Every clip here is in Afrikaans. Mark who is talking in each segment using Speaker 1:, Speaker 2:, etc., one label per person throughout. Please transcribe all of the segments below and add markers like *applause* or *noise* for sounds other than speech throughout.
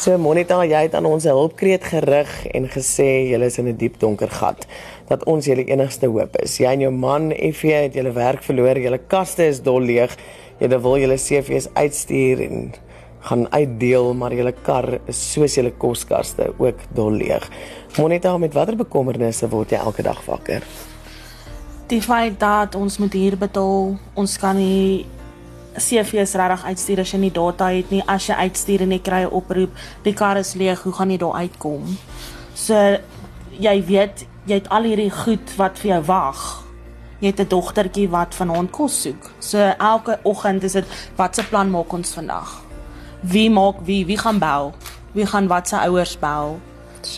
Speaker 1: So Monita, jy het aan ons hulpkreet gerig en gesê julle is in 'n diep donker gat dat ons julle enigste hoop is. Jy en jou man Effie het julle werk verloor, julle kaste is dol leeg. Julle wil julle CV's uitstuur en gaan uitdeel, maar julle kar is soos julle koskaste ook dol leeg. Monita, met watter bekommernisse word jy elke dag wakker?
Speaker 2: Die feit dat ons moet hier betaal, ons kan nie CV's regtig uitstuur as jy nie data het nie. As jy uitstuur en jy kry 'n oproep, die kar is leeg, hoe gaan jy daar uitkom? So jy weet, jy het al hierdie goed wat vir jou wag. Jy het 'n dogtertjie wat vanaand kos soek. So elke oggend is dit wat se plan maak ons vandag? Wie maak wie? Wie gaan bel? Wie gaan wat se ouers bel?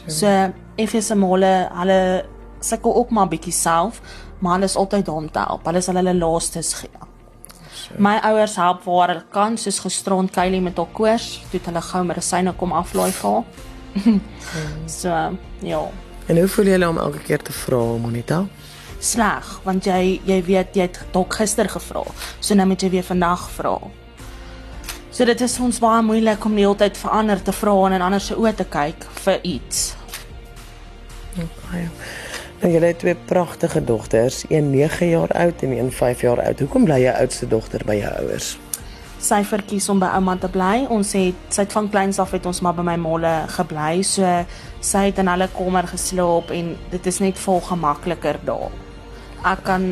Speaker 2: So effe se male, hulle sukkel ook maar bietjie self, maar hulle is altyd daar om te help. Hulle sal hulle laastes gee. My ouers help waar hulle kan, soos gisterond Kylie met haar koors, toe het hulle gou medisyne kom aflaai vir haar. *laughs* so ja,
Speaker 1: En hoe voel jy om elke keer te vra, Monita?
Speaker 2: sleg, want jy jy weet jy het dalk gister gevra. So nou moet jy weer vandag vra. So dit is ons baie moeilik om die hele tyd vir ander te vra en in ander se oë te kyk vir iets.
Speaker 1: Baie. Nou jy het twee pragtige dogters, een 9 jaar oud en een 5 jaar oud. Hoekom bly jou oudste dogter by jou ouers?
Speaker 2: Sy verkies om by ouma te bly. Ons het sy het van kleins af het ons maar by my molle gebly. So sy het in hulle kamer geslaap en dit is net vol gemakliker daar. Ek kan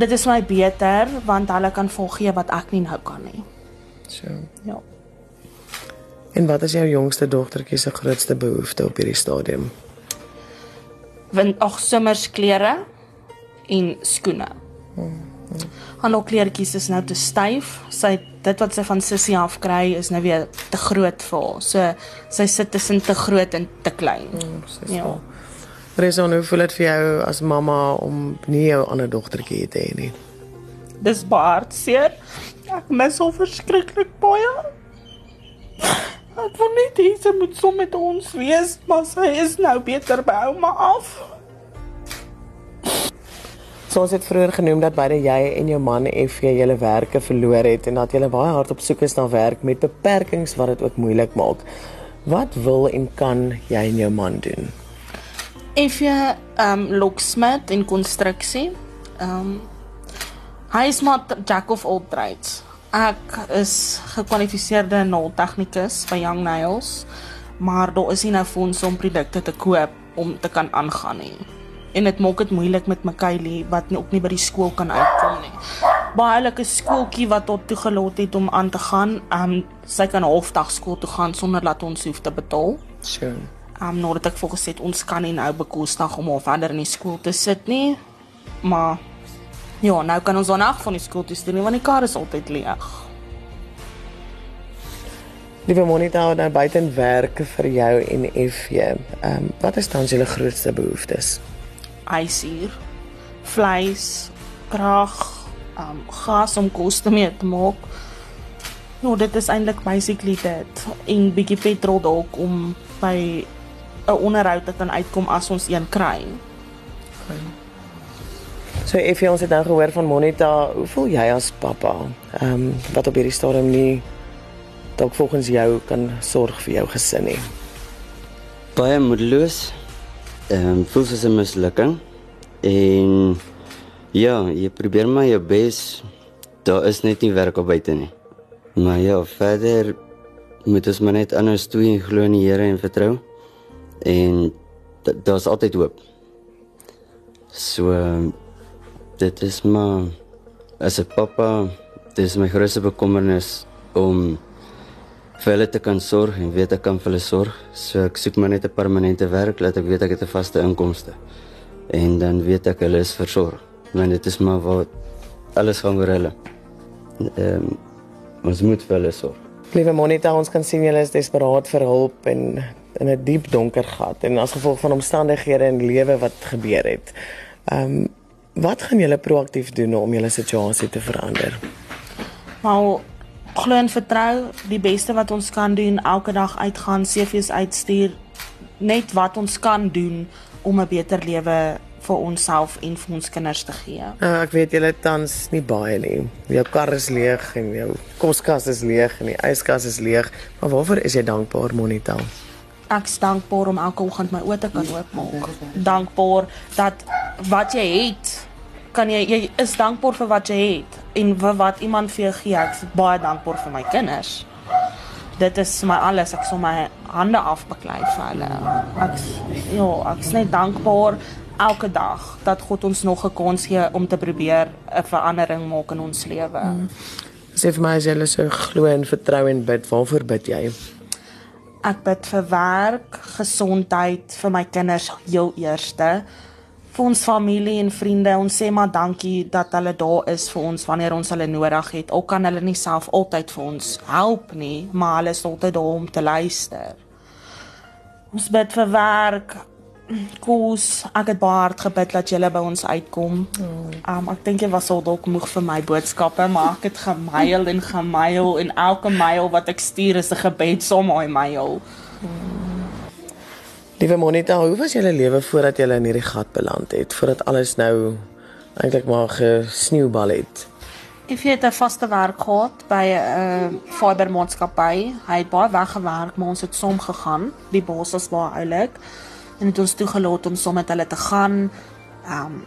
Speaker 2: dit is my beter want hulle kan volgee wat ek nie nou kan nie.
Speaker 1: So.
Speaker 2: Ja.
Speaker 1: En wat is jou jongste dogtertjie se grootste behoefte op hierdie stadium?
Speaker 2: Want ag somersklere en skoene. Haar nou kleertjies is nou te styf. Sy dit wat sy van sussie af kry is nou weer te groot vir haar. So sy sit tussen te groot en te klein. Ja.
Speaker 1: Reson, hoe voel dit vir jou as mamma om nie jou ander dogtertjie te hê nie?
Speaker 2: Dis baie hartseer. Ek mis haar verskriklik baie. Ek wou net hê sy moet saam met ons wees, maar sy is nou beter by ouma af.
Speaker 1: So ons het vroeër genoem dat beide jy en jou man FJ julle werke verloor het en dat julle baie hard op soek is na werk met beperkings wat dit ook moeilik maak. Wat wil en kan jy en jou man doen?
Speaker 2: Effie um locksmith en konstruksie. Um hy is maar jack of all trades. Ek is gekwalifiseerde nailtegnikus by Young Nails, maar daar is nie nou fonds om produkte te koop om te kan aangaan nie. En dit maak dit moeilik met Makaylee wat nie ook nie by die skool kan uitkom nie. Baie hulle 'n skooltjie wat tot toegelaat het om aan te gaan. Um sy kan halfdag skool toe gaan sonder dat ons hoef te betaal.
Speaker 1: So.
Speaker 2: Um nadat ek volgens het ons kan nie nou bekostig om haar verder in die skool te sit nie. Maar ja, nou kan ons dan af van die skool toe stuur nie want die kar is altyd leeg.
Speaker 1: Liewe Monita, nou buiten werk vir jou en FJ. Ehm um, wat is dan julle grootste behoeftes?
Speaker 2: Ysuur, vleis, krag, um gas om kos te mee te maak. Nou dit is eintlik basically dit. En bietjie petrol dalk om by 'n onderhoud te kan uitkom as ons een kry.
Speaker 1: So FJ, ons het nou gehoor van Monita. Hoe voel jy as pappa? Ehm um, wat op hierdie stadium nie dalk volgens jou kan sorg vir jou gesin nie.
Speaker 3: baie moedeloos. Ehm um, voel soos 'n mislukking. En ja, jy probeer maar jou bes. Daar is net nie werk op buite nie. Maar ja, verder moet ons maar net anders toe en glo in die Here en vertrou. En da- daar's altyd hoop. So ehm, dit is maar as 'n pappa, dit is my grootste bekommernis om vir hulle te kan sorg en weet ek kan vir hulle sorg. So ek soek maar net 'n permanente werk, laat ek weet ek het 'n vaste inkomste. En dan weet ek hulle is versorg. Want dit is maar wat alles gaan oor hulle. Ehm um, ons moet vir hulle sorg.
Speaker 1: Liewe Monita, ons kan sien julle is desperaat vir hulp en in 'n diep donker gat en as gevolg van omstandighede in lewe wat gebeur het. Ehm um, wat gaan julle proaktief doen om julle situasie te verander?
Speaker 2: Maar glo en vertrou, die beste wat ons kan doen, elke dag uitgaan, CV's uitstuur, net wat ons kan doen om 'n beter lewe vir onsself en vir ons kinders te gee.
Speaker 1: Nou, ek weet julle tans nie baie nie. Jou kar is leeg en jou koskas is leeg en die yskas is leeg. Maar waarvoor is jy dankbaar, Monita?
Speaker 2: Ek's dankbaar om elke oggend my oë te kan oopmaak. Dankbaar dat wat jy het, kan jy jy is dankbaar vir wat jy het en vir wat iemand vir jou gee. Ek's baie dankbaar vir my kinders. Dit is my alles. Ek sal my hande afbeklei vir hulle. Ek ja, ek's net dankbaar elke dag dat God ons nog 'n kans gee om te probeer 'n verandering maak in ons lewe. Hmm.
Speaker 1: Sê vir my as jy so glo en vertrou en bid, waarvoor bid jy?
Speaker 2: Ek bid vir werk, gesondheid vir my kinders heel eerste. Vir ons familie en vriende, ons sê maar dankie dat hulle daar is vir ons wanneer ons hulle nodig het. Al kan hulle nie self altyd vir ons help nie, maar hulle is altyd daar om te luister. Ons bid vir werk, kos, ek het baie hard gebid dat julle by ons uitkom. Um ek dink jy was al dalk moeg vir my boodskappe, maar ek het gemail en gemail en elke mail wat ek stuur is 'n gebed saam met my mail.
Speaker 1: Liewe Monita, hoe was julle lewe voordat julle in hierdie gat beland het? Voordat alles nou eintlik maar gesneeubal het.
Speaker 2: Ek het 'n vaste werk gehad by 'n uh, fibermaatskappy. Hy het baie weggewerk, maar ons het saam gegaan. Die baas was baie oulik en het ons toegelaat om saam met hulle te gaan. Um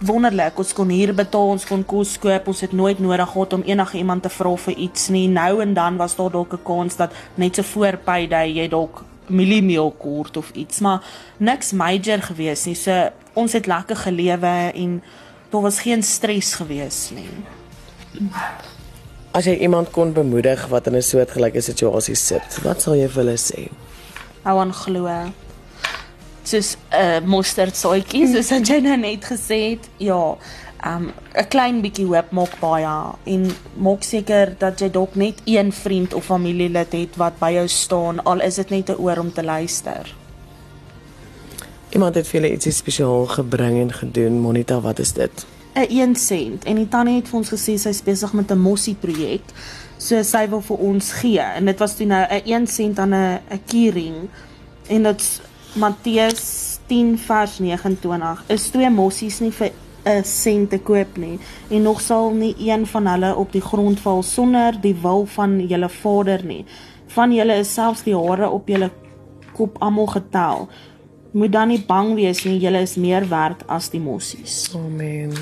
Speaker 2: wonderlik, ons kon hier betaal, ons kon kos koop, ons het nooit nodig gehad om enige iemand te vra vir iets nie. Nou en dan was daar dalk 'n kans dat net so voor payday jy dalk mieliemeel kort of iets, maar niks major gewees nie. So ons het lekker gelewe en daar was geen stres gewees nie.
Speaker 1: As jy iemand kon bemoedig wat in 'n soortgelyke situasie sit, wat sal jy vir hulle sê?
Speaker 2: Hou aan glo. Soos 'n uh, mosterdsaadjie, soos jy nou net gesê het. Ja, um 'n klein bietjie hoop maak baie en maak seker dat jy dalk net een vriend of familielid het wat by jou staan al is dit net 'n oor om te luister.
Speaker 1: Iemand het vir julle ietsie spesiaal gebring en gedoen. Monita, wat is dit?
Speaker 2: 'n 1 sent en die tannie het vir ons gesê sy's besig met 'n mossie projek. So sy wil vir ons gee en dit was toe nou 'n 1 sent aan 'n 'n keyring en dit's Matteus 10 vers 29 is twee mossies nie vir 'n sent te koop nie en nog sal nie een van hulle op die grond val sonder die wil van julle Vader nie. Van julle is selfs die hare op julle kop almal getel. Moet dan nie bang wees nie, julle is meer werd as die mossies.
Speaker 1: Amen.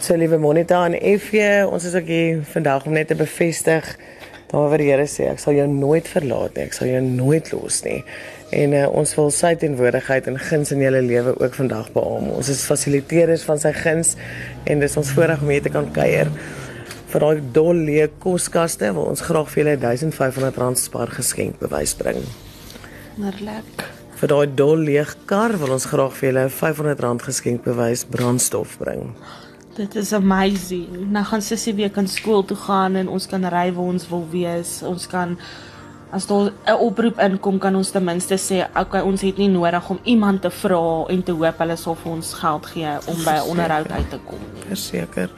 Speaker 1: So liewe Monita en Effie, ons is ook hier vandag om net te bevestig daar waar die Here sê ek sal jou nooit verlaat nie, ek sal jou nooit los nie. En uh, ons wil sy teenwoordigheid en guns in julle lewe ook vandag beamoen. Ons is fasiliteerders van sy guns en dis ons voorreg om hier te kan kuier. Vir daai dol leë koskaste wil ons graag vir julle 1500 rand spaar geskenk bewys bring.
Speaker 2: Wonderlik.
Speaker 1: Vir daai dol leë kar wil ons graag vir julle 500 rand geskenk bewys brandstof bring.
Speaker 2: Dit is amazing. Nou gaan sussie weer kan skool toe gaan en ons kan ry waar ons wil wees. Ons kan as daar 'n oproep inkom kan ons ten minste sê, okay, ons het nie nodig om iemand te vra en te hoop hulle sal vir ons geld gee om by 'n onderhoud uit te kom.
Speaker 1: Verseker.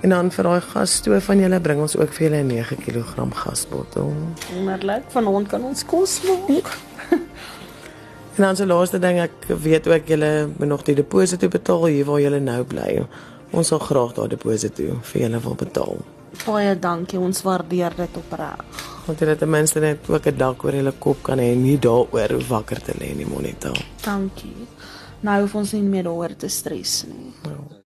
Speaker 1: En dan vir daai gasstoof van julle bring ons ook vir julle 'n 9 kg gasbottel.
Speaker 2: Wonderlik. Vanaand kan ons kos maak.
Speaker 1: En dan se laaste ding, ek weet ook julle moet nog die deposito betaal hier waar julle nou bly. Ons sal graag daai deposito vir julle wil betaal.
Speaker 2: Baie dankie. Ons waardeer dit opreg.
Speaker 1: Want julle ten minste net ook 'n dak oor julle kop kan hê en nie daaroor wakker te lê nie, Monita.
Speaker 2: Dankie. Nou hoef ons nie meer daaroor te stres nie.
Speaker 1: Ja.